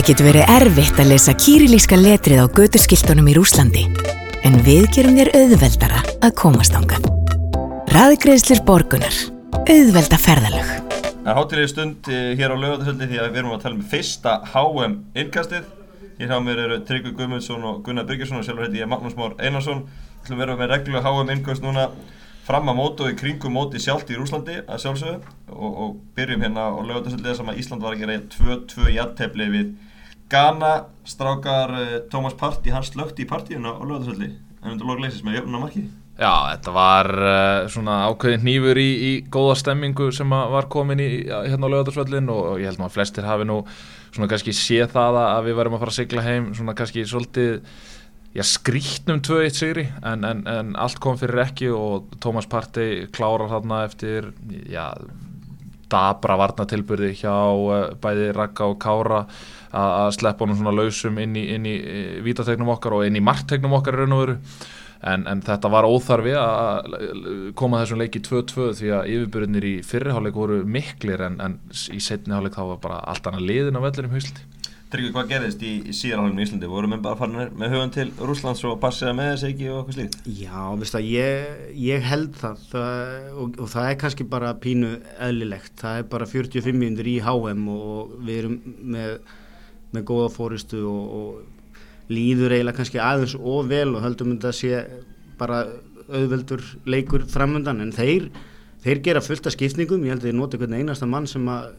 Það getur verið erfitt að lesa kýrilíska letrið á götuskiltunum í Rúslandi, en við gerum þér auðveldara að komast ángað. Raðgreðslir borgunar. Auðvelda ferðalög. Það er hátilega stund eh, hér á lögatarsöldi því að við erum að tala um fyrsta HM innkastið. Hér hjá mér eru Tryggvi Guðmundsson og Gunnar Byrkjarsson og sjálfur heiti ég Magnús Már Einarsson. Við ætlum að vera með reglulega HM innkast núna fram að móti og í kringum móti sjálft í Rúslandi að sjálfsögðu og, og byrjum hérna á lögatarsöldi sem að Ísland var að gera 2-2 jættefli við Ghana. Strákar eh, Tómas Parti, hann slögt í partíuna á lögatarsöldi en undir lókleisis með jöfnuna markið. Já, þetta var uh, svona ákveðin nýfur í, í góða stemmingu sem var komin í hérna á lögadagsvöllin og, og ég held maður að flestir hafi nú svona kannski séð það að við varum að fara að sigla heim svona kannski svolítið já, skrítnum 2-1 sigri en, en, en allt kom fyrir ekki og Tómas Partey klárar þarna eftir já, dabra varnatilbyrði hjá uh, bæði Raka og Kára að sleppa honum svona lausum inn í, í, í vítategnum okkar og inn í marktegnum okkar raun og veru En, en þetta var óþarfi að koma þessum leiki 2-2 því að yfirbyrðinir í fyrriháleik voru miklir en, en í setniháleik þá var bara allt annað liðin á vellinum hausliti. Tryggvi, hvað gerðist í, í síðarhálfum í Íslandi? Voru með bara farinir með höfum til Rúslands og passiða með þessi ekki og eitthvað slíkt? Já, veist það, ég, ég held það, það og, og það er kannski bara pínu eðlilegt. Það er bara 45 minnir í HM og við erum með, með góða fóristu og, og líður eiginlega kannski aðeins og vel og höldum að sé bara auðveldur leikur framöndan en þeir, þeir gera fullt af skipningum, ég held að ég noti hvern einasta mann sem að,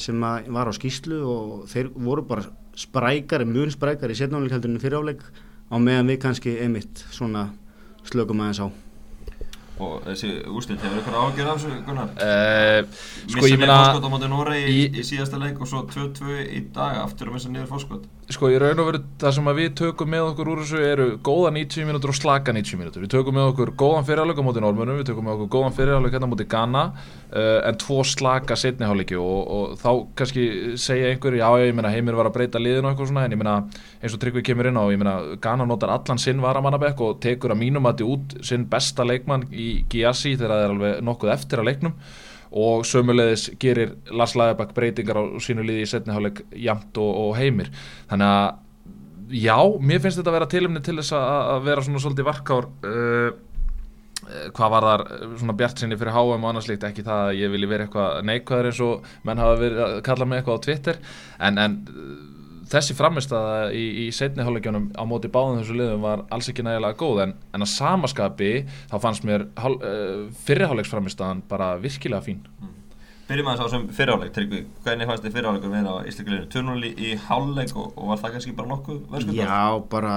sem var á skýslu og þeir voru bara sprækari, mjög sprækari í setnáleikaldunum fyriráleik á meðan við kannski einmitt svona slökum aðeins á og þessi úrslit, hefur ykkur ágjörð af þessu Gunnar? Uh, sko missa ég niður fórskot á móti Nóri í, í síðasta leik og svo 2-2 í dag aftur að missa niður fórskot sko ég raun og veru það sem við tökum með okkur úr þessu eru góða 90 mínútur og slaka 90 mínútur. Við tökum með okkur góðan fyrirháleik á móti Normunum við tökum með okkur góðan fyrirháleik hérna móti Ghana uh, en tvo slaka setniháleiki og, og þá kannski segja einhver já ég meina heimir var að breyta liðinu og eitthvað svona en ég meina eins og Tryggvi kemur inn á ég meina Ghana notar allan sinn varamannabekk og tekur að mínum að út sinn besta leikmann í Giassi þegar það er alveg nokkuð eftir að leiknum og sömulegis gerir Lars Lagerbæk breytingar á sínu liði í setniháleik jamt og, og heimir. Þannig að já, mér finnst þetta að vera tilumni til þess að, vera svona svolítið varkár uh, hvað var þar svona bjart sinni fyrir HM og annars líkt ekki það að ég vilji vera eitthvað neikvæður eins og menn hafa verið að kalla mig eitthvað á Twitter. En, en þessi framistæða í, í setniháleikjónum á móti báðum þessu liðum var alls ekki nægilega góð en, en að samaskapi þá fannst mér uh, fyrirháleiksframistæðan bara virkilega fín mm. Byrjum aðeins á þessum fyrirháleik Tryggvi, hvernig fannst þið fyrirháleikur við á Ísleikulinu? Turnúli í háleik og, og var það kannski bara nokkuð verðsköldar? Já, bara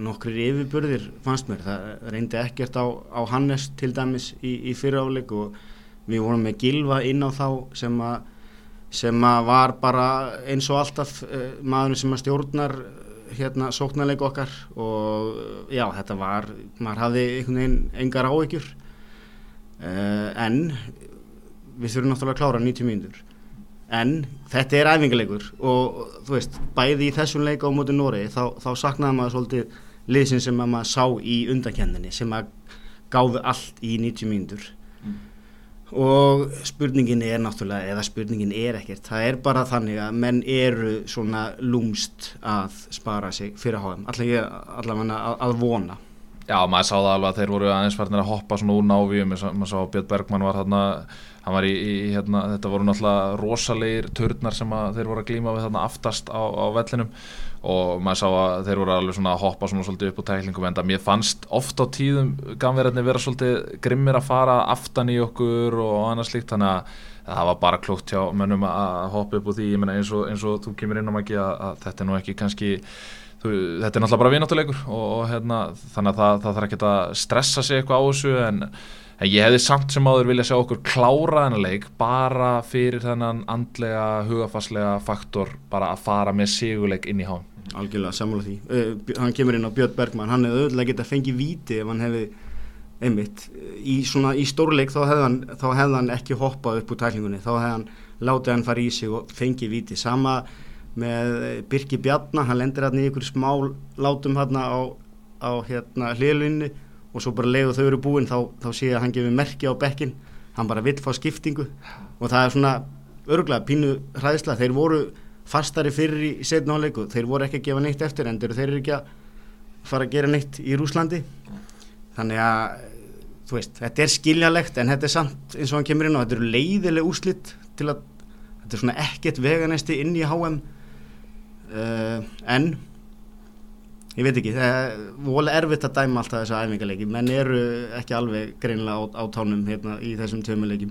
nokkur yfirbörðir fannst mér það reyndi ekkert á, á Hannes til dæmis í, í fyrirháleik og við vorum með Gilva inn á þá sem að sem var bara eins og alltaf uh, maðurinn sem stjórnar hérna sóknarleik okkar og já þetta var, maður hafði einhvern veginn engar áhyggjur uh, en við þurfum náttúrulega að klára 90 mínútur en þetta er æfingarleikur og þú veist, bæði í þessum leika á móti Nóri þá, þá saknaði maður svolítið liðsin sem maður sá í undakendinni sem að gáði allt í 90 mínútur. Og spurningin er náttúrulega, eða spurningin er ekkert það er bara þannig að menn eru svona lúmst að spara sig fyrir háðum, allavega að, að vona. Já, maður sá það alveg að þeir voru aðeins farnir að hoppa svona úr návíum, maður sá að Björn Bergman var hann var í, í hérna, þetta voru náttúrulega rosalegir turnar sem þeir voru að glíma við þarna aftast á, á vellinum. Og maður sá að þeir voru alveg svona að hoppa svona svolítið upp á tæklingum en það mér fannst oft á tíðum gamverðinni vera svolítið grimmir að fara aftan í okkur og annað slíkt. Þannig að það var bara klókt hjá mönnum að hoppa upp úr því, menna eins og, eins og þú kemur inn á maki að, að þetta er nú ekki kannski Þú, þetta er náttúrulega bara vináttuleikur. Og, og hérna, þannig að það, það þarf ekki að stressa sig eitthvað á þessu en, en ég hefði samt sem áður vilja sjá okkur klára þennan leik bara fyrir þennan andlega, hugafarslega faktor bara að fara með siguleik inn í hán. Algjörlega, sammála því. Uh, hann kemur inn á Björn Bergman, hann hefði auðvitað getað fengið víti ef hann hefði einmitt í, svona, í stórleik þá hefði hann, hefði hann ekki hoppað upp úr tæklingunni, þá hefði hann látið hann fara í sig og fengið víti. Sama með Birki Bjarnar, hann lendir hérna í ykkur smá látum hérna á, á hérna hlilunni og svo bara leiðu þau eru búin þá, þá sé að hann gefur merki á bekkin hann bara vill fá skiptingu. Og það er svona örgulega pínu hræðsla, þeir voru fastari fyrir í setna áleiku þeir voru ekki að gefa neitt eftir en þeir eru ekki að fara að gera neitt í Rúslandi þannig að þú veist, þetta er skiljalegt en þetta er samt eins og hann kemur inn á þetta eru leiðileg úslitt til að þetta er svona ekkert veganesti inn í HM uh, en ég veit ekki, það er vola erfitt að dæma alltaf þessa æfingarleiki menn eru ekki alveg greinilega á, á tánum hérna í þessum tveimurleikim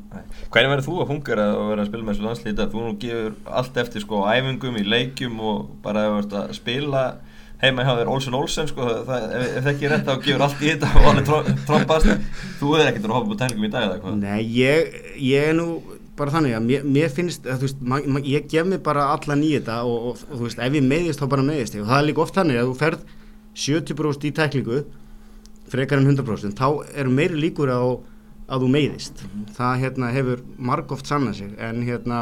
Hvernig verður þú að fungera og vera að spila með þessu landslíta? Þú nú gefur allt eftir sko æfingum í leikjum og bara að spila heima hjá þér Olsen Olsen sko ef, það ekki er rétt þá gefur allt í þetta og hann er trompast þú hefur ekkert að hoppa på tælingum í dag eða hvað? Nei, ég, ég er nú bara þannig að mér, mér finnst að, veist, ma, ma, ég gef mig bara allan í þetta og, og, og veist, ef ég meðist þá bara meðist og það er líka oft þannig að þú ferð 70% í tæklingu frekar en 100% þá eru meiri líkur á að þú meðist það hérna, hefur marg oft sannað sig en hérna,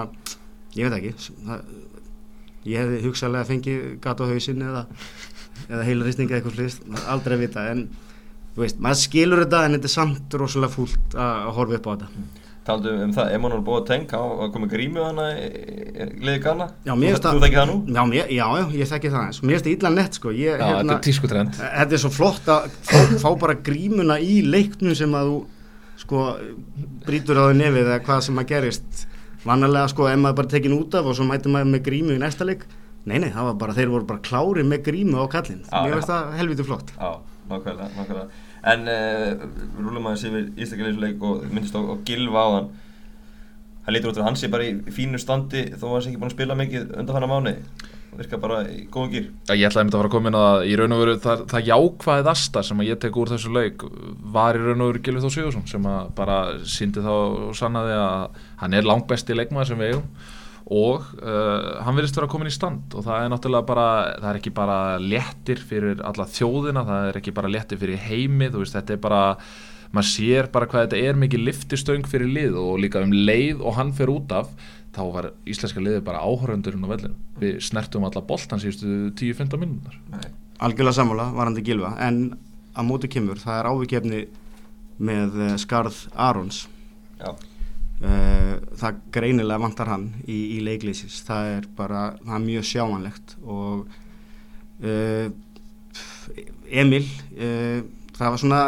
ég veit ekki það, ég hefði hugsalega fengið gata á hausin eða, eða heilristinga eitthvað slist, aldrei að vita en veist, maður skilur þetta en þetta er samt rosalega fúlt að horfa upp á þetta Taldu um það, Emanuel Boateng að koma grímið hana liði gana, Já, þú, mér finnst þú þekki það nú? Já, mér, já, ég þekki það eins Mér finnst það illa nett sko. Ég, Já, þetta er tískutrend Þetta er svo flott að fá, bara grímuna í leiknum sem að þú sko brýtur á þau nefið eða hvað sem að gerist. Vanalega sko ef maður bara tekin út af og svo mætir maður með grímu í næsta leik. Nei, nei, það var bara, þeir voru bara klári með grímu á kallinn. Já, Mér finnst það helviti flott. Já, nákvæmlega, nákvæmlega En uh, rúlum aðeins yfir Ístakaleysleik og myndist á, á Gilva á hann Hann lítur út að hann sé bara í fínu standi þó að hann sé ekki búin að spila mikið undan hann mánu Virka bara í góðum gýr ég ætlaði einmitt að fara að koma inn á það. Í raun og veru það, það jákvæðasta sem að ég tek úr þessu leik var í raun og veru Gilvi Þór Sigursson sem að bara síndi þá og sannaði að hann er langbesti leikmaður sem við eigum og uh, hann verðist vera komin í stand og það er náttúrulega bara, það er ekki bara léttir fyrir alla þjóðina, það er ekki bara léttir fyrir heimið, veist, þetta er bara maður sér bara hvað þetta er mikið liftistöng fyrir lið og líka um leið og hann fer út af, þá var íslenska liðið bara áhöröndurinn á vellinu við snertum alla boltan síðustu 10-15 minúnar Algjörlega sammála, varandi gilva En að móti kemur, það er ávikefni með eh, skarð Arons. Já, það greinilega vantar hann í, í leiklýsis það er bara, það er mjög sjáanlegt og uh, Emil uh, það var svona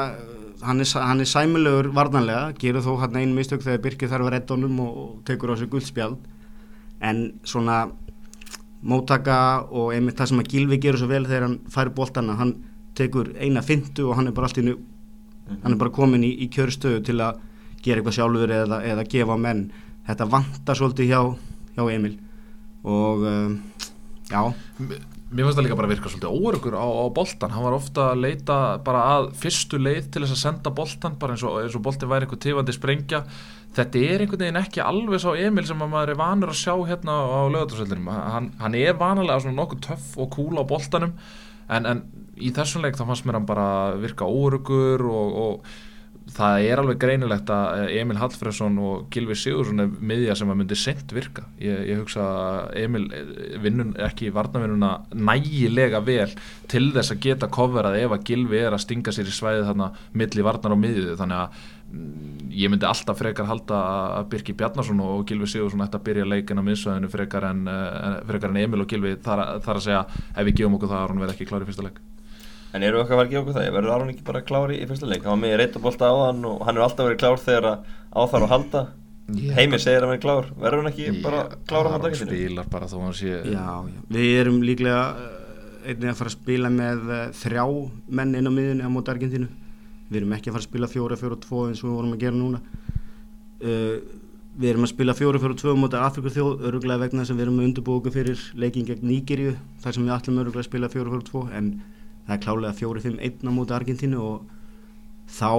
hann er, hann er sæmulegur varnanlega gerur þó hann einu mistök þegar Birkir þarf að redda honum og, tekur á sig guldspjald en svona móttaka og einmitt það sem að Gilvi gerur svo vel þegar hann fær boltana hann tekur eina fintu og hann er bara allt í nu hann er bara komin í, í kjörstöðu til að gera eitthvað sjálfur eða, eða gefa menn. Þetta vantar svolítið hjá, hjá Emil. Og um, já, Mér finnst það líka bara að virka svolítið óörgur á, á boltan, hann var ofta að leita bara að fyrstu leið til þess að senda boltan bara eins og, eins og boltin væri eitthvað tifandi sprengja. Þetta er einhvern veginn ekki alveg sá Emil sem að maður er vanur að sjá hérna á lögatarsveldinum, hann, hann er vanalega svona nokkuð töff og cool á boltanum. En, en í þessum leik þá fannst mér hann bara virka óörgur og, og það er alveg greinilegt að Emil Hallfreðsson og Gilvi Sigursson er miðja sem að myndi sent virka. Ég, ég hugsa að Emil vinnun ekki varnavinnuna nægilega vel til þess að geta coverað ef að Gilvi er að stinga sér í svæðið þarna milli varnar og miðju. Þannig að mm, ég myndi alltaf frekar halda að Birki Bjarnason og Gilvi Sigursson ætti að byrja leikin á miðsvæðinu frekar en, eh, frekar en Emil og Gilvi þar, þar að segja ef við gefum okkur það að hann verði ekki klári fyrsta leik En eru okkar að vera að gefa okkur það? Verður Aron ekki bara klári í fyrsta leik? Hann var með reytabólta á hann og hann er alltaf verið klár þegar að á þar að halda. Ég- Heimir segir að hann er klár. Verður hann ekki bara klár á hann Aron daginn spilar bara þó hann sé já, já. Við erum líklega uh, einnig að fara að spila með uh, þrjá menn inn á miðunni á móti Argentínu. Við erum ekki að fara að spila fjóra, fjóra, tvo eins og við vorum að gera núna. Uh, við erum að spila fjóra, fjóra, tvo á móti Afrika þjóð, öruglega vegna þess að við erum að undirbúa okkur fyrir leikin gegn Nígeríu þar sem við ætlum öruglega að spila fjóra, fjóra, tvo en það er klálega fjóri, fimm, einn á móti Argentínu og þá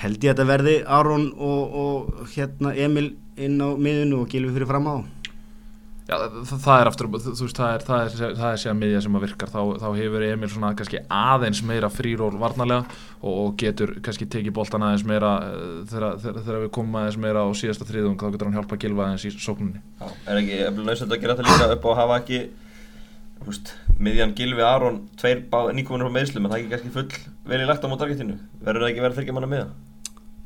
held ég að þetta verði Aron og, og hérna Emil inn á miðunni og Gilvi fyrir fram á Já, það, það er aftur, þú veist, það er, það er, það er sér miðja sem að virkar, þá, þá hefur Emil svona kannski aðeins meira fríról varnarlega og, og getur kannski tekið boltan aðeins meira eh, þegar, þegar, þegar við komum aðeins meira á síðasta þriðung, þá getur hann hjálpa að gilfa aðeins í sókninni. Já, er ekki eftir lausnöld að gera þetta líka upp á að hafa ekki húst, miðjan Gilvi Aron tveir nýkominur á meðslum en það er ekki kannski full vel í lagt á mót Argentínu? Verður það ekki verið þryggja manna miða?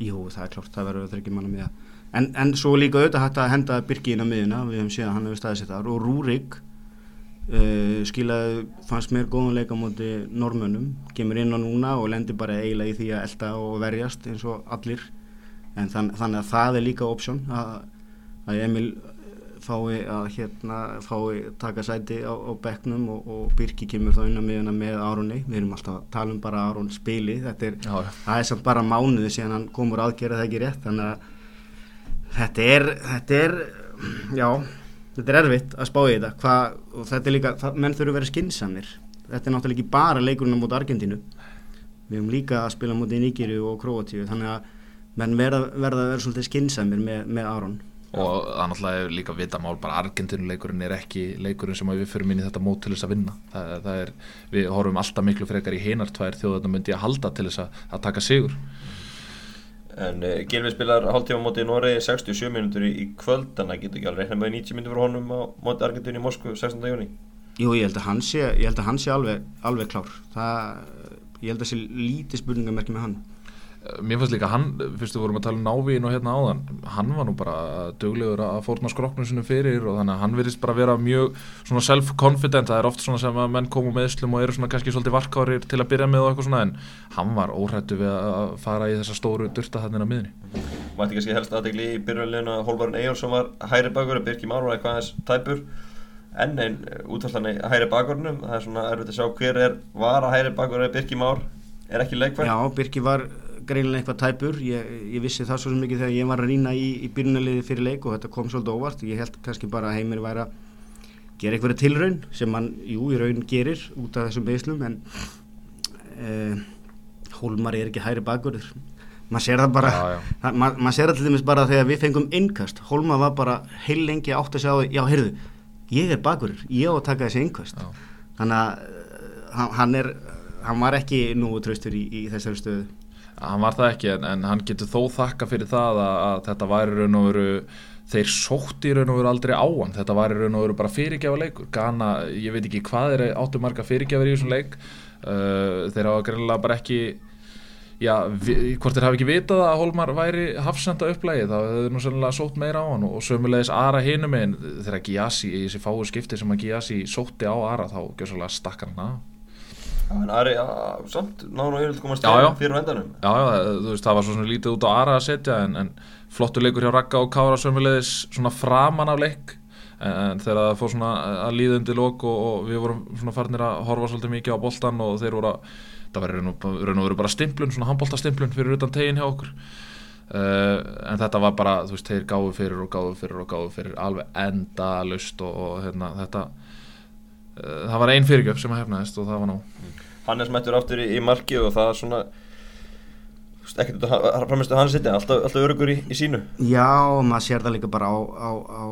Jú, það er klart, það verður þryggja manna með en, en svo líka auðvitað hægt að henda Birki inn á miðuna, við höfum séð að hann hefur þar. Og Rúrik uh, skilaði, fannst mér góðan leika móti normönum, kemur inn á núna og lendir bara eiginlega í því að elda og verjast eins og allir. En þann, þannig að það er líka option að, að Emil fái að hérna fái taka sæti á, á bekknum og, og Birki kemur þá inn á miðuna með Aronni, við erum alltaf að tala um bara Aron spili, þetta er, Já, það er samt bara mánuði síðan hann komur aðgerða það ekki rétt? Þannig að þetta er, þetta er já, þetta er erfitt að spá í þetta. Hva, og þetta er líka, það, menn þurfa að vera skinsamir þetta er náttúrulega ekki bara leikurinn á móti Argentínu. Við höfum líka að spila móti Níkiri og Króatíu. Þannig að menn verða, verða að vera svolítið skinsamir með, með Aron og það náttúrulega er líka vita mál bara Argentínuleikurinn er ekki leikurinn sem að við fyrir minni þetta mót til þess að vinna. Það, það er, við horfum alltaf miklu frekar í hinar tvær þjóðarna myndi að halda til þess að, að taka sigur. En uh, Gilvi spilar hálftíma á móti í Noregi 67 mínútur í, í kvöld þannig að getur ekki alveg reikna með 90 mínútur fyrir honum á móti Argentínu í Moskvu 16. júni Jú, ég held að hann sé, ég held að hann sé alveg, alveg klár. Það, ég held að sé lítið spurningamerki með hann Mér fannst líka hann, fyrstu vorum að tala um návíin og hérna áðan, hann var nú bara duglegur að fórna skroknum sinu fyrir og þannig að hann virðist bara vera mjög svona self-confident, það er oft svona sem að menn komu með slum og eru svona kannski svolítið varkárir til að byrja með og eitthvað svona en hann var óhrættu við að fara í þessa stóru durta þannig á miðunni. Mætti kannski helst aðdegli í byrjunlegin að Hólmarinn Eyjórsson var hæri bakur að Birki Már var eitthvað aðeins tæpur. Enn einn útvarslan í hæri bakurnum það er svona erfitt að sjá hver er var að hæri bakur eða Birki Már er ekki leikvæð Já, Birki var greinilega eitthvað tæpur. Ég, ég vissi það svo mikið þegar ég var að rýna í, í byrjunaliði fyrir leik og þetta kom svolítið óvart. Ég held kannski bara að heimir væri að gera eitthvað tilraun sem hann, jú, í raun gerir út af þessum beislum en eh, Hólmar er ekki hæri bakurður maður sér það bara Já, já. það- ma maður sér dæmis bara þegar við fengum innkast. Hólmar var bara heil lengi átt að segja já, heyrðu, ég er bakurður ég á að taka þessi innkast. Þannig að eh, hann, hann er hann var ekki nú traustur í, í þessari stöðu Hann var það ekki en, en hann getur þó þakka fyrir það að, að þetta væri raun og veru þeir sótti raun og veru aldrei á hann. Þetta væri raun og veru bara fyrirgjafa leikur. Ghana, ég veit ekki hvað er áttu marga fyrirgjafir í þessum leik. Uh, þeir hafa greinilega bara ekki já, vi, hvort þeir hafi ekki vitað að Holmar væri hafsenda upplægi þá hefur nú sannlega sótt meira á hann. Og, og sömulegis Ara hinum en þegar Giassi í þessi fáu skipti sem að Giassi sótti á Ara þá stakkar hann af en Ari, á, samt náðan og yfirlega komast fyrir vendanum Já, já, þú veist, það var svo sem lítið út á Ara að setja en, en flottur leikur hjá Ragga og Kára sömulegis svona framan af leik. En, en þegar það fór svona að líða undir lok og, og við vorum svona farnir að horfa svolítið mikið á boltan og þeir voru að það var raun og veru bara stimplun, svona handboltastimplun fyrir utan tegin hjá okkur. Uh, en þetta var bara, þú veist, þeir gáðu fyrir og gáðu fyrir og gáðu fyrir alveg endalust og, og hérna, þetta það var ein fyrirgjöf sem að hefnaðist og það var ná Hannes mættur aftur í, í marki og það er svona þú veist, ekkert að framistu hans sitt alltaf, alltaf örugur í, í sínu Já, maður sér það líka bara á, á, á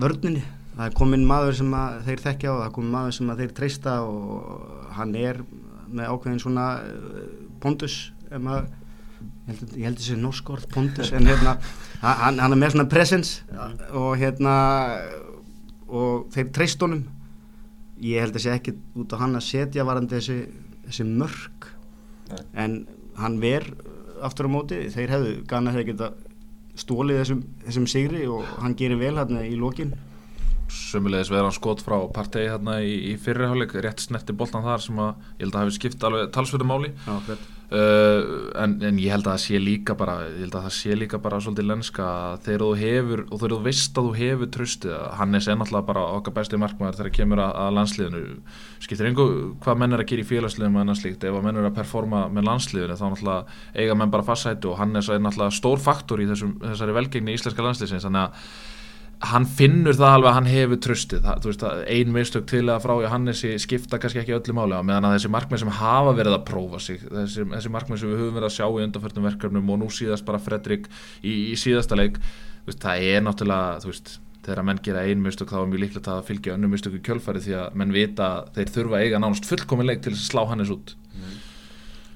vörninni. Það er komin maður sem að þeir þekkja og það er komin maður sem að þeir treysta og hann er með ákveðin svona eh, pondus, ef maður, ég held, ég held þessi norsk orð pondus, en hérna, hann, hann er með svona presence og hérna, og þeir treyst honum. Ég held þessi ekki út á hann að setja varandi þessi, þessi mörk, Nei. en hann ver aftur á móti, þeir hefðu gana þeir geta stólið þessum, þessum sigri og hann gerir vel hérna í lokin sömulegis verið hann skot frá partegi hérna í, í fyrirháleik, rétt snerti boltan þar sem að ég held að hafi skipt alveg talsverðu máli. Já, flott. uh, en, en ég held að það sé líka bara ég held að það sé líka bara svolítið lenska þegar þú hefur, og þegar þú veist að þú hefur tröstið, Hannes er náttúrulega bara okkar besti markmaður þegar kemur að, að landsliðinu. Skiptir einhver hvað menn er að gera í félagsliðum og annars líkt, ef að menn er að performa með landsliðinu þá náttúrulega eiga menn bara fastsætu og Hannes er náttúrulega stór faktor í þessum, þessari velgengni íslenska landsliðsins. Þannig að hann finnur það alveg að hann hefur tröstið ein mistök til að frá í Hannesi skipta kannski ekki öllu máli á meðan að þessi markmið sem hafa verið að prófa sig þessi, þessi markmið sem við höfum verið að sjá í undanförnum verkefnum og nú síðast bara Fredrik í, í síðasta leik veist, það er náttúrulega veist, þegar að menn gera ein mistök þá er mjög líklegt að fylgja önnum mistök í kjölfari því að menn vita þeir þurfa eiga nánast fullkomin leik til þess að slá Hannes út.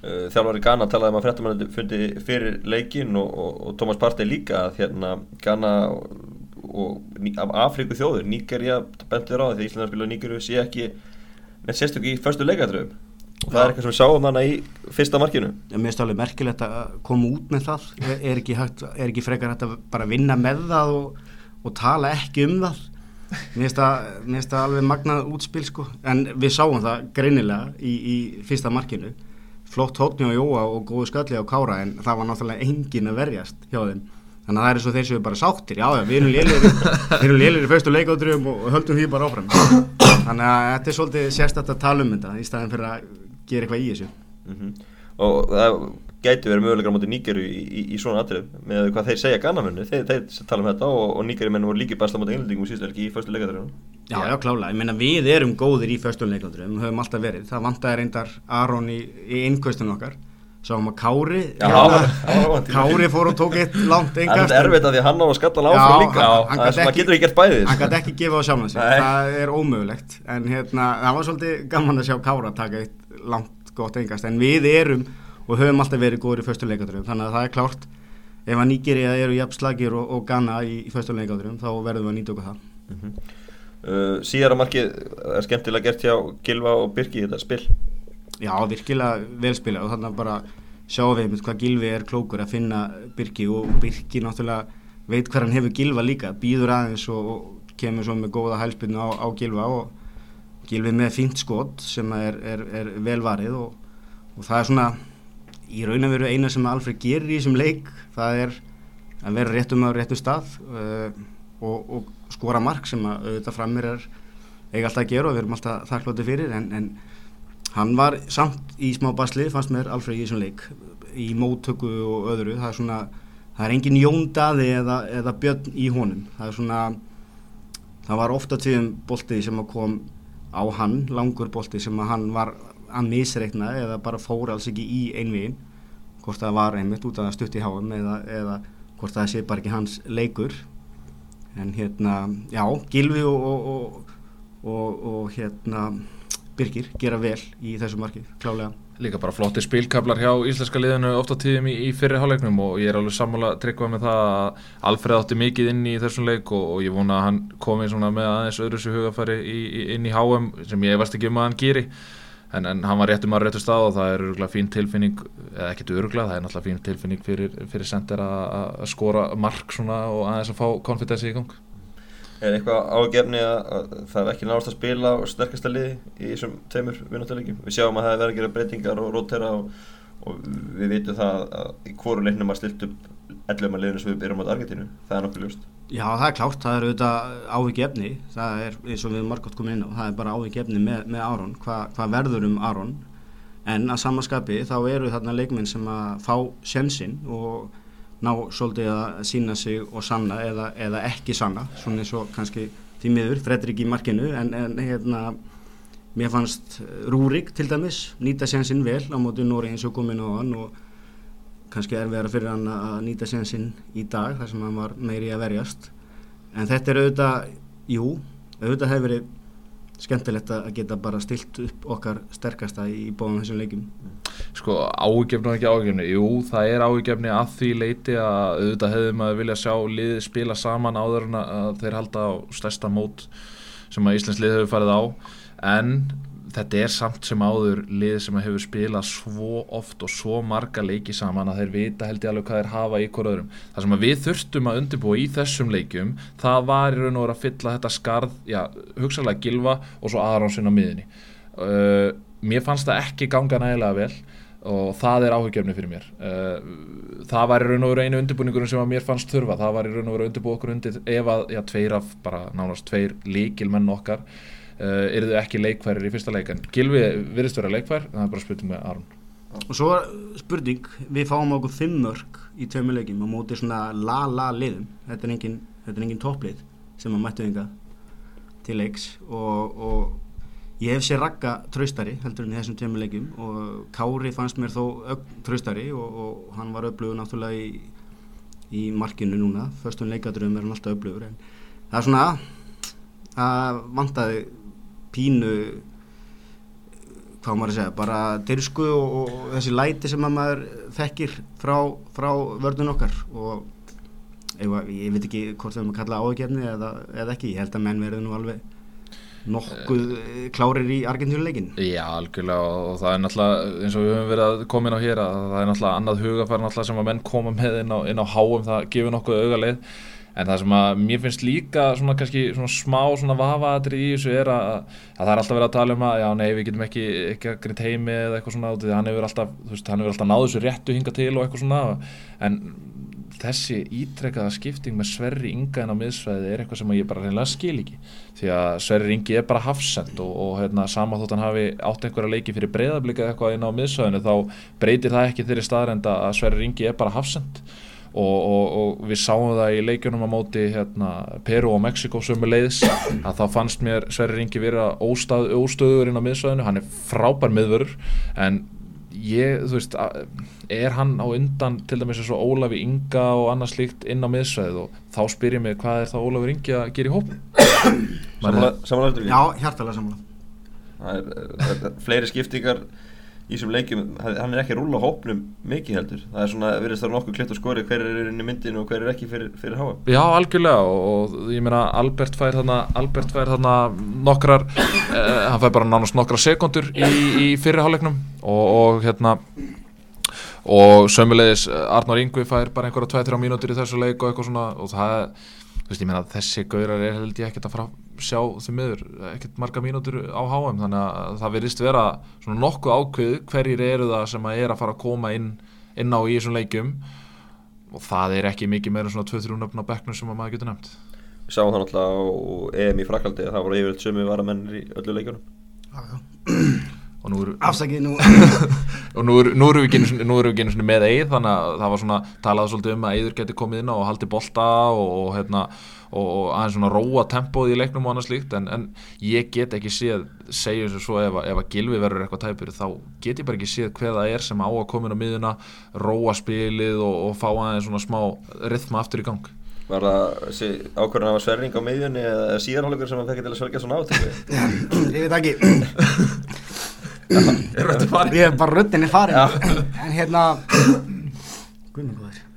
Uh, Þjálfari Ghana talaði um að fréttamann fundi fyrir leikin og, og, og Thomas Partey líka að hérna Ghana og, og af Afríku þjóður, Níkerja bentur á það því Íslandar spila Níkerju sé ekki með sérstök í förstu leikadröfum og það er eitthvað sem við sáum hana í fyrsta markinu. Ég mér finnst alveg merkilegt að koma út með það. Er, ekki, hægt, er ekki frekar hægt að bara vinna með það og, og tala ekki um það, mér finnst það alveg magnað útspil sko. En við sáum það greinilega í, í fyrsta markinu. Flott hótni á Jóa og góðu skalli á Kára en það var náttúrulega engin að verjast hjá þeim þannig að það er eins og þeir séu bara sáttir. Já, já, við erum lélir við í fyrstu leikátturum og höldum því bara áfram. Þannig að þetta er svolítið sérstætt að tala um þetta í staðin fyrir að gera eitthvað í þessu. Mm og það gæti verið möguleikar á móti Nígeru í, í, í svona atrið með hvað þeir segja Ghana-mennu, þeir, þeir tala um þetta og, og Nígeru-mennu voru líki besta móti einlendingum helgi í fyrstu leikaðurinn Já, já, klálega, ég meina við erum góðir í föstunleiklandurum, höfum alltaf verið, það sáum að Kári, Já, hérna, það Kári fór og tók eitt langt En innkast. þetta er erfitt að því að hann á að skalla Já, áfram líka. hann Það er sem að getur ekki gert bæðið Hann gæti ekki gefa á sig, Nei. það er ómögulegt, en hérna, það var svolítið gaman að sjá Kára taka eitt langt gott innkast, en við erum og höfum alltaf verið góðir í föstunleiklandurum, þannig að það er klárt, ef að Nígeria eru jafn slagir og, og Ghana í, í föstunleiklandurum, þá verðum við að nýta okkur það. uh, Síðara markið er skemmtilega gert hjá Gilva og Birki í þetta spil Já, virkilega velspila og þannig bara sjáum við hvað Gilvi er klókur að finna Birki og Birki náttúrulega veit hvað hann hefur Gilva líka, býður aðeins og, og kemur svo með góða hælspilnu á, á Gilva og Gilvi með fínt skot sem er, er, er velvarið og, og það er svona í raun að veru eina sem Alfred gerir í þessum leik, það er að vera réttum á réttum stað uh, og, og skora mark sem að auðvitað framir er eiga alltaf að gera og við erum alltaf þakklátið fyrir en, en Hann var samt í smá basli, fannst mér Alfred í þessum leik, í móttöku og öðru, það er svona, það er engin jóndaði eða, eða björn í honum, það er svona, það var ofta tíðum bolti sem kom á hann, langur bolti sem hann var að misreikna eða bara fór alls ekki í einvegin, hvort það var einmitt út að stutt í háum eða, eða hvort það sé bara ekki hans leikur, en hérna, já, Gilvi og, og, og, og hérna, Birgir gera vel í þessu marki, klálega. Líka bara flotti spilkablar hjá íslenska liðinu ofta tíðum í, í fyrri hálfleiknum og ég er alveg sammála tryggvað með það að Alfred átti mikið inn í þessum leik og, og ég vona að hann komi með aðeins öðru sér hugafæri í, í, inn í HM sem ég varst ekki um að hann gýri en, en hann var réttum að réttu stað og það er örgulega fín tilfinning, eða ekkert örgulega, það er náttúrulega fín tilfinning fyrir, fyrir sender að skora mark og aðeins að fá konfidensi í gang. Er eitthvað ágefni að, að það er ekki náðast að spila og sterkasta liði í þessum tveimur vinnáttuleikjum? Við sjáum að það er verið að gera breytingar og rótera og, og við vitum það að í hvoru leiknum að stilt upp 11 að liðinu sem við byrjum á Argentínu. Það er nokkuð ljóst. Já, það er klárt, það er auðvitað áhyggjefni, það er eins og við margótt komum inn á, það er bara áhyggjefni með, með Aron, Hva, hvað verður um Aron, en að samaskapi þá eru þarna leikmenn sem að fá sjensin og ná svolítið að sína sig og sanna eða, eða ekki sanna, svona eins og kannski því miður, Fredrik í markinu, en, en hérna, mér fannst Rúrik til dæmis nýta sjensin vel á móti Nóri eins og komin á hann og kannski er verið fyrir hann að nýta sensinn í dag þar sem hann var meiri að verjast. En þetta er auðvitað, jú auðvitað hefur verið skemmtilegt að geta bara stilt upp okkar sterkasta í bóðum þessum leikum Sko ágefni og ekki ágefni, jú það er ágefni að því leiti að auðvitað hefði maður vilja sjá liðið spila saman áður en að þeir halda á stærsta mót sem að Íslands lið hefur farið á. En þetta er samt sem áður lið sem hefur spilað svo oft og svo marga leiki saman að þeir vita held ég alveg hvað þeir hafa í hver öðrum. Það sem við þurftum að undirbúa í þessum leikjum, það var í raun og veru að fylla þetta skarð, já, hugsalega Gilva og svo Aronsson á miðinni. Uh, mér fannst það ekki ganga nægilega vel og það er áhugjefni fyrir mér. Uh, það var í raun og veru einu undirbúningur sem að mér fannst þurfa, það var í raun og veru undirbúa okkur undir ef að, já, tveir af bara nánast tveir líkilmenn okkar uh, eru þau ekki leikfærir í fyrsta leik en Gilvi virðist vera leikfær það er bara spurning með Aron. Og svo spurning, við fáum okkur fimm mörg í tveimur leikjum á móti svona la-la liðum þetta er engin, engin topplið sem að mættu ynga til leiks. Og, og ég hef sér ragga traustari heldur en þessum tveimur leikjum. Og Kári fannst mér þó ögn traustari og, og hann var öflugur náttúrulega í, í markinu núna. Förstum leikadröfum er hann alltaf öflugur en það er svona að vantaði pínu hvað maður að segja, bara dyrsku og, og þessi læti sem að maður þekkir frá, frá vörðun okkar. Og ég, ég veit ekki hvort það er að kalla áhugjefni eða, eða ekki, ég held að menn verði nú alveg nokkuð eh, klárir í Argentínuleikin Já, algjörlega. Og, og það er náttúrulega eins og við höfum verið að koma inn á hér að það er náttúrulega annað hugafær náttúrulega sem að menn koma með inn á, inn á háum. Það gefur nokkuð augaleið en það sem að mér finnst líka svona kannski svona smá svona vafaðatri í þessu er að, að það er alltaf verið að tala um að já nei við getum ekki, ekki að grind heimi eða eitthvað svona því hann hefur alltaf, þú veist, hann hefur alltaf náðu þessu réttu hinga til og eitthvað svona. En þessi ítrekkaða skipting með Sverri Inga en á miðsvæði er eitthvað sem ég bara reynilega skil ekki. Því að Sverri Ingi er bara hafsend og, og hérna, sama þótt hann hafi átt einhverja leiki fyrir breyðablika eitthvað inn á miðsvæðinu þá breytir það ekki þeirri staðrenda að Sverri Ingi er bara hafsend og, og, og við sáum það í leikjunum á móti hérna, Peru og Mexiko sömu leiðis að þá fannst mér Sverri Ingi vera óstað, óstöður inn á miðsvæðinu. Hann er frábær miðvörur en ég, þú veist, er hann á undan til dæmis eins og Ólafi Inga og annað slíkt inn á miðsvæðið? Og þá spyr ég mig hvað er það Ólafi Ingi að gera í hóp Samanlega eftir Já, hjartalega sammála. Það er, er, er fleiri skiptingar í þessum leikjum, hann er ekki að rúla hópnum mikið heldur, það er svona, verðist það nokkuð klitt og skori hver er inn í myndinu og hver er ekki fyrir, fyrir háa. Já, algjörlega og, og ég meina Albert fær þarna Albert fær þarna nokkrar eh, hann fær bara nánast nokkrar sekundur í, í fyrirháleiknum og, og hérna og sömulegis Arnór Ingvi fær bara einhverja 2-3 mínútur í þessu leik og eitthvað svona og það, þú veist, ég meina þessi gaurar er held ég ekkert að fara sjá því miður ekkert marga mínútur á HM þannig að það verðist vera svona nokkuð ákveð hverjir eru það sem að er að fara að koma inn, inn á í þessum leikjum. Og það er ekki mikið meira svona 2-3 nöfn á bekknum sem að maður getur nefnt. Við sáum það náttúrulega á EM í Frakaldi að það voru yfirleitt sömu varamennir í öllu leikjunum. Og nú eru Afsakið nú. Og nú eru, við ekki einu með Eið þannig að það var svona talað svolítið um að Eiður geti komið inn á og haldi bolta og, og, hérna, og, og aðeins svona róa tempóð í leiknum og annað slíkt en, en ég get ekki séð segjum sem svo ef, ef að Gilvi verður eitthvað tæpur þá get ég bara ekki séð það er sem á að koma inn á miðuna, róa spilið og fá aðeins svona smá rithma aftur í gang. Var það ákvörðan að hafa sverring á miðjunni eða síðarháleikur sem það fekk til að sverja svona átöku? Ég veit ekki Ég er bara röttinni farin. En hérna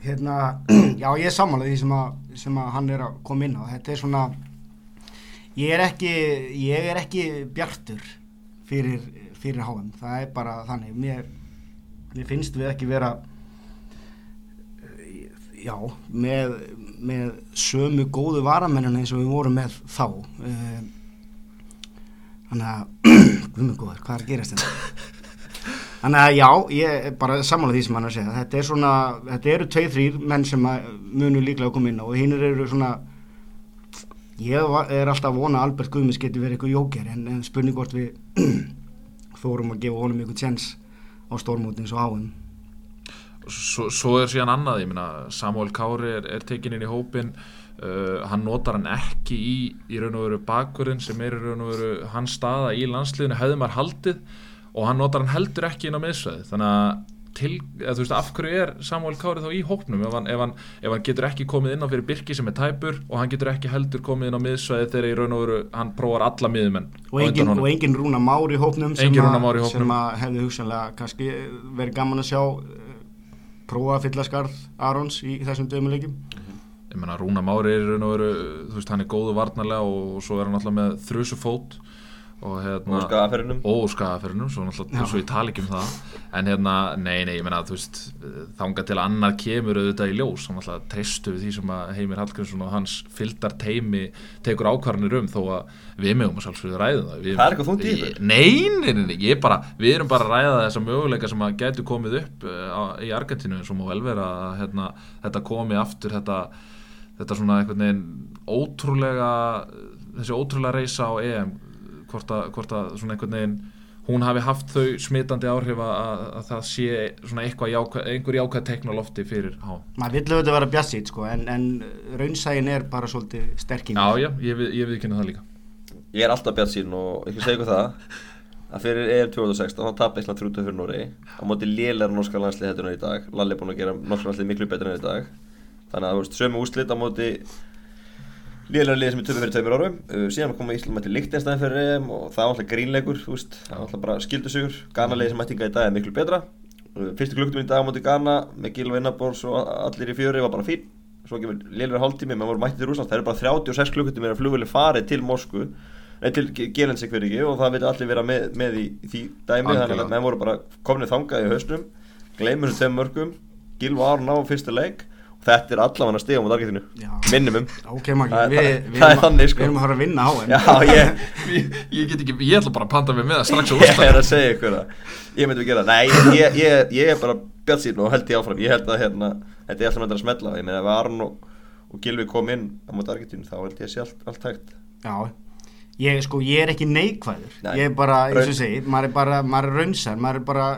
Hérna, já ég er samanlega því sem að, sem að hann er að koma inn á. Þetta er svona Ég er ekki, ég er ekki bjartur fyrir, fyrir HM Það er bara þannig. Mér, mér finnst við ekki vera Já, með, með sömu góðu varamennina eins og við vorum með þá. Uh, Þannig að, guðmengóður, hvað er að gerast þetta? Þannig að já, ég er bara sammála því sem hann að segja. Þetta er svona, þetta eru tveið þrýr menn sem munu líklega að koma inn á og hinn eru svona, ég er alltaf að vona að Albert Guðmunds geti verið eitthvað jóker en, en spurning hvort við þórum að gefa honum eitthvað tjens á stórmótin svo áum. Svo, svo er síðan annað, ég minna, Samuel Kári er, er tekininn í hópin, uh, hann notar hann ekki í, í raun og veru bakverðin sem er í raun og veru hans staða í landsliðinu hefði maður haldið og hann notar hann heldur ekki inn á miðsvæði þannig að til, eða, þú veist, af hverju er Samuel Kári þá í hópnum? Ef hann, ef, hann, ef hann getur ekki komið inn á fyrir Birki sem er tæpur og hann getur ekki heldur komið inn á miðsvæði þegar í raun og veru hann prófar alla miðumenn og engin, og engin Rúna Már í hópnum sem, sem að hefði hugsanlega kannski verið gaman að sjá eh, prófa að fylla skarð Arons í þessum dömuleikjum ég menna Rúna Mári er í raun og veru þú veist, hann er góðu varnarlega og, og svo er hann alltaf með þrjusu fót og hérna Og skafaferinum og skafaferinum, svo náttúrulega svo ég tala ekki um það. En hérna, nei, nei, ég menna þú veist, þanga til að annar kemur auðvitað í ljós, þannig að treystu við því sem að Heimir Hallgrímsson og hans fyldar teimi tekur ákvarðanir um þó að við mögum að sjálfsögðu ræða það. Við, Það er eitthvað ykkur. Ég- Nei, nei, nei, nei, ég bara við erum bara að ræða þessa möguleika sem að gætu komið upp á, í Argentínu eins og má vel vera að hérna, þetta komi aftur þetta, þetta svona einhvern veginn ótrúlega þessi ótrúlega reysa á EM hvort að, hvort að svona einhvern veginn hún hafi haft þau smitandi áhrif að, að, að það sé svona eitthvað jákvæð, einhver jákvæð tekn á lofti fyrir há. maður vill auðvitað vera bjassít sko en, en raunsægin er bara svolítið sterkinn Já, já, ég, við- ég viðkynna það líka. Ég er alltaf bjart sín og ekki segja ykkur það að fyrir EM 2016 þá tapði Ísland 30 fyrir Nóri á móti lélæra norska landslið þetta í dag Lalli er búinn að gera norska landslið miklu betur enn í dag þannig að þú veist sömu úslit á móti lélæra liði sem er töfum fyrir tveimur árum. Uh, síðan koma Ísland mætti Lichtenstein fyrir EM og það var alltaf grínleikur þú veist það var alltaf bara skildusugur Ghana liði sem mætti í dag er miklu betra. Uh, fyrstu klukkutum í dag á móti Ghana með Gilva Innabors og allir í fjöri var bara fín. Svo kemur lélæra hálftími menn voru mætti til Rúsland það eru bara 36 klukkutum er að flugveli farið til Moskvu nei, til Gelensik fyrir ekki og það vilja allir vera með, með í, í því dæmi. Þannig að menn voru bara komin þangað í hausnum gleymur tveim mörgum Gilva Aron á fyrsta leik þetta er allavega stiga á Argentinu Já. minnumum Ok, Maggi, Það er- við, það- það er að- þannig, sko. við erum að fara að vinna á henn ég, ég, ég get ekki, ég ætla bara að panta mig með það strax ég er að segja ykkur það Ég myndi að gera það. Nei, ég, ég, ég er bara bjart sín og held ég áfram. Ég held að hérna, þetta er alltaf með að smetla Ég meina ef Aron og, og Gilvi kom inn á móti Argentínu þá held ég að sé allt, allt hægt. Já, ég, sko, ég er ekki neikvæður. Nei. Ég er bara, eins og segi, maður er bara, maður er raunsar Maður er bara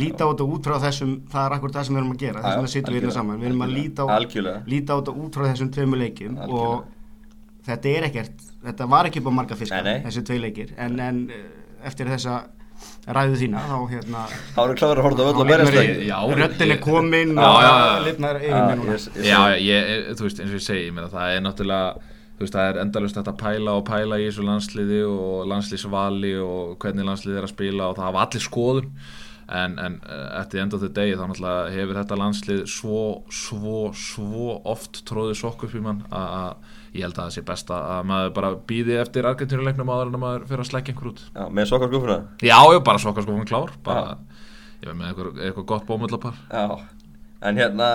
líta á þetta út frá þessum Það er akkur það sem við erum að gera Þess vegna sittum við hérna saman. Við erum að líta á, líta á þetta út frá þessum tveimur leikjum Algjörlega. Og þetta er ekkert Þetta var ekki á marga fiskar, þessi tvei leikir. En, en eh, eftir þessa ræðu þína Þá hérna Þá erum kláður að á berjast ég- leik já, Röddin er komin Já, og já, já. lifnar yfir Já, núna ég- ég, þú veist, eins og ég segi, ég meina, það er náttúrulega, þú veist, það er endalust þetta að pæla og pæla í þessu landsliði og landslýsvali og hvernig landsliði er að spila og það hafa allir skoðun en, en eftir end of the day þá náttúrulega hefur þetta landslið svo, svo, svo oft tróðið sokk upp í mann að ég held að það sé best að að maður bara býði eftir argentínuleiknum áður en að maður fyrir að slækja einhver út. Já, með sokkar skufuna Já, ég bara sokkar hún klár, bara, ég veit með eitthvað, eitthvað gott bómullapar. Já, en hérna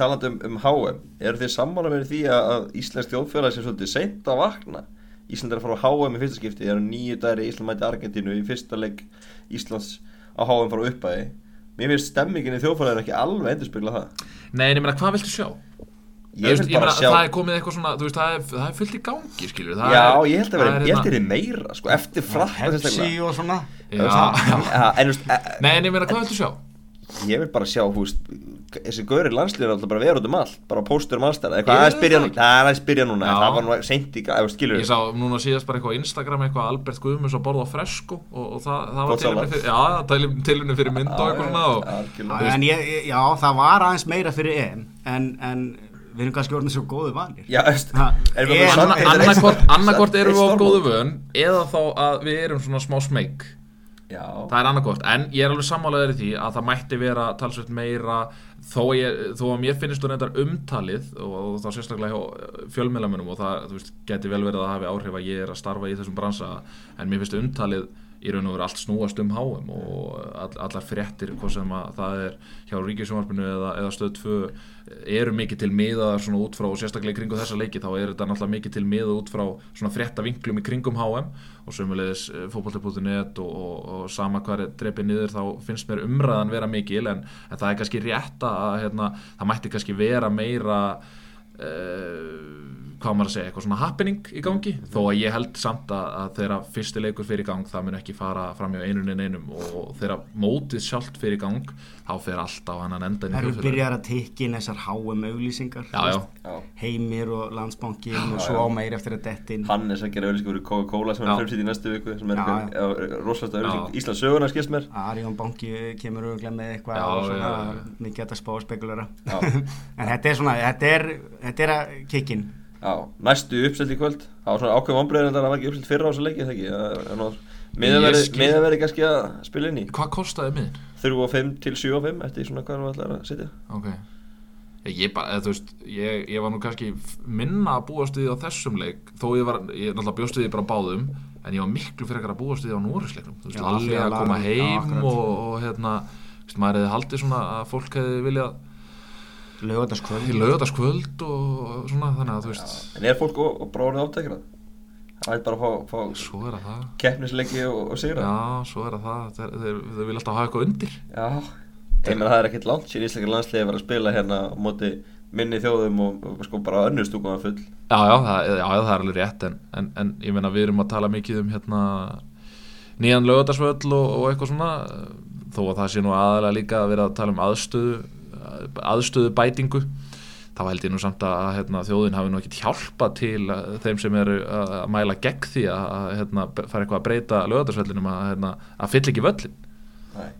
talandi um, um HM eru þið sammála með því að, Íslensk þjóðfélag sé svolítið seint að vakna Ísland er að fara á HM í fyrsta skipti það eru nýju dæri Ísland mæti Argentínu í fyrsta leik Íslands á HM frá uppæði Mér finnst stemmingin í þjóðfélaginu ekki alveg endurspegla það. Nei, en ég meina, hvað viltu sjá? Ég vil bara sjá það er komið eitthvað svona, þú veist, það er, það er fullt í gangi, skilur það Já, er, ég held að vera, það er ég held að hérna- vera meira sko, eftir frakka Pepsi og svona. Veist, e- Nei, en ég meina, hvað viltu sjá? Ég vil bara sjá, veist, þessi gauri landsliður er alltaf bara vera út um allt, bara á pósturum allstæðar, eitthvað aðeins byrja núna, er aðeins byrja núna, Já. það var nú seint í, eða skilur Ég sá núna síðast bara eitthvað á Instagram eitthvað Albert Guðmunds að borða á fresko og, og það, það var tilumni fyrir, já, tilumni- fyrir mynd og eitthvað. En ég, já, það var aðeins meira fyrir EM En, en við erum kannski orðin svo góðu vanir. Já, veist, Ha, erum við á góðu vön eða þá að við erum svona smá smeg Já, það er annarkvort, en ég er alveg sammálaður í því að það mætti vera talsveit meira þó, ég, þó að mér finnst þú reyndar umtalið og, og þá sérstaklega hjá fjölmiðlamunum og það, veist, geti vel verið að hafi áhrif að ég er að starfa í þessum bransa en mér finnst umtalið í raun og veru allt snúast um HM og all, allar fréttir, hvað sem að það er hjá Ríkisjónvarpinu eða, eða stöð 2 eru mikið til miðaðar svona út frá og sérstaklega í kringu þessa leiki þá er þetta náttúrulega mikið til miða út frá svona fréttavinklum í kringum HM og sömulegis fótbolti.net og, og, og sama hvað er dreipið niður þá finnst mér umræðan vera mikil en, en það er kannski rétt að hérna, það mætti kannski vera meira hvað á maður að segja, eitthvað svona happening í gangi? Þó að ég held samt að, að þegar fyrsti leikur fyrir í gang það mun ekki fara fram hjá einun en einum og þegar mótið sjálft fyrir í gang þá fer allt á annan endan í Það eru byrjar að tikka inn þessar HM auglýsingar Já, já. já. Heimir og landsbankin og Já, svo já. meir eftir að detta inn. Hannes að gera auðlýsingur í Coca-Cola sem Já. er frumsýtt í næstu viku sem er rosalega auðlýsing. Íslands söguna skilst mér. Arjón banki kemur auðvitað með eitthvað og mikið en þetta er svona, þetta er, að kikkin Já, næstu uppselt í kvöld Það var svona ákveð vonbreiðin að það var ekki uppselt fyrra á þessu leiki. Miðan verið kannski að spila inn í Hvað kostaði miðin? 3 og 5 til 7 og 5 eftir svona hvað við ætlar að setja Ok Ég, ég bara, eða, veist, ég, ég var nú kannski minna að búast við því á þessum leik þó ég var, ég náttúrulega við því bara báðum en ég var miklu fyrir að búast við því á Núrisleiknum þú veist, Já, því að koma já, heim akkurat. og, og hérna, veist, maður hefði haldið svona að fólk hefði viljað lögataskvöld í lögataskvöld og svona, þannig að þú veist. En er fólk og, og bróðið átækjara? Það er bara að fá, fá keppnisleiki og, og sigra. Já, svo er það. Þeir, þeir, þeir vilja alltaf hafa eitthvað undir. Já, meina það er ekkert langt síðan íslenskar landsliði var að spila hérna á móti minni þjóðum og, og sko bara að full. Já, já, það, já, það er alveg rétt en, en, en ég meina við erum að tala mikið um hérna nýjan og, og eitthvað svona þó að það sé nú aðalega líka að vera að tala um aðstöðu aðstöðu bætingu þá held ég nú samt að hérna, þjóðin hafi nú ekkit hjálpa til að, þeim sem eru að að mæla gegn því að, hérna, fara eitthvað að breyta lögadagsvöllinum að, hérna, að fylla ekki völlin Nei.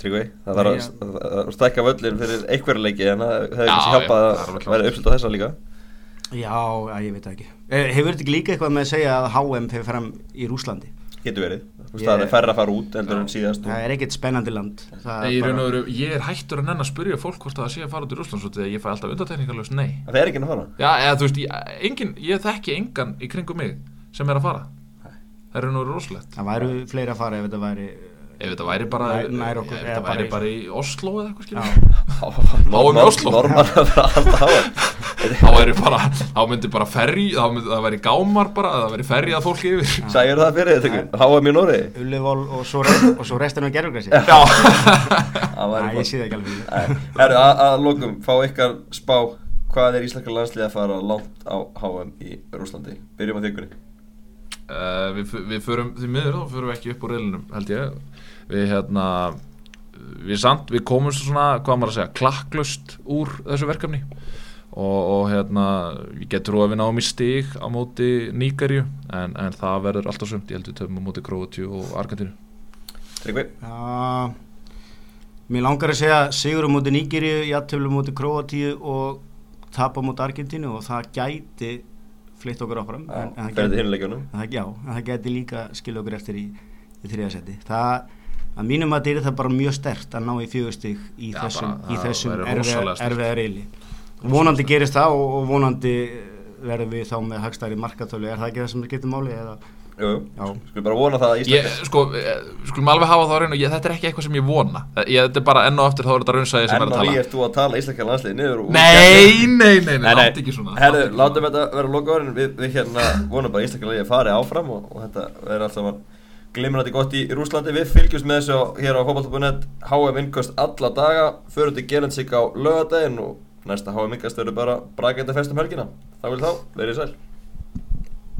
Tryggvi, það þarf að, að, stækka völlin fyrir einhverja leiki en það Já, kannski já, hjálpað að vera uppslut á þessa líka. Já, ég veit ekki. Eh, hefur þetta ekki líka eitthvað með að segja að HM fyrir fram í Rúslandi Getur verið, Ég- það er færra að fara út heldur en síðast það er ekkert spennandi land. Það Nei, er veru, ég er hættur að nenn að spyrja fólk hvort það sé að fara út í Rússlands þegar ég fæ alltaf undartekningarlaust nei. Það er ekki að fara. Já, eða veist, ég, engin, ég þekki engan í kringum mig sem er að fara. Það er nú rosalegt. Það væru fleiri að fara ef þetta væri ef þetta væri bara, Nær- nær okkur, ef eða þetta bara væri bara í Oslo eða eitthvað Já, skilur Háum í Oslo. Háum þá væri bara, þá myndi bara ferri þá myndi, það væri gámar bara það væri ferri að fólki yfir. Sægjur það fyrir þetta Háum í Noregi? Ullivól og svo, svo restin af gerfugræsi já, væri ég sé það ekki alveg. Herru, að, lokum, fá ykkar spá. Hvað er íslenska landslið að fara langt á HM í Rúslandi? Byrjum á þykunni Uh, við, við förum því miður þá förum við ekki upp úr reilinum held ég. Við hérna við, samt, við komum svona, hvað maður að segja klakklust úr þessu verkefni og, og hérna ég get trú að við náum í stig á móti Níkarju en, en það verður alltaf sumt. Ég held við töfum á móti Króatíu og Argentínu. Tryggvi? Já, mér langar að segja sigur á móti Nígeríu, jafntöflu á móti Króatíu og tap á móti Argentínu og það gæti flytt okkur áfram. En, en það gæti, það, já, en það gæti líka skilja okkur eftir í, í þriðasetti það, að mínum að þetta er það bara mjög stert að ná í fjögustig í Já, þessum, bara, í það þessum væri erfiða vonandi gerist það og, og vonandi verðum við þá með hagstæri markatölu. Er það ekki það sem skiptir máli eða, Jú, Já. skulum bara vona það að ég, íslenska sko, eh, skulum alveg hafa það á reynu ég, þetta er ekki eitthvað sem ég vona. Ég, þetta er bara enn og eftir þá er þetta raunsæði sem er að á því tala. ert þú að tala íslenska landslið niður og- nei, nei, nei, nei, látt ekki svona. Herru, látum þetta vera loka orðin Við, við hérna vonum bara að íslenska landslið fari áfram og, og þetta verður allt saman glimrandi gott í, í Rúslandi Við fylgjumst með þessu hér á fótballtabunett HM innkost alla daga. Förum til Gerensík á lögadaginn og næsta HM innkast verður bara brakenda fest um helgina. Þá vil þá, verið sæl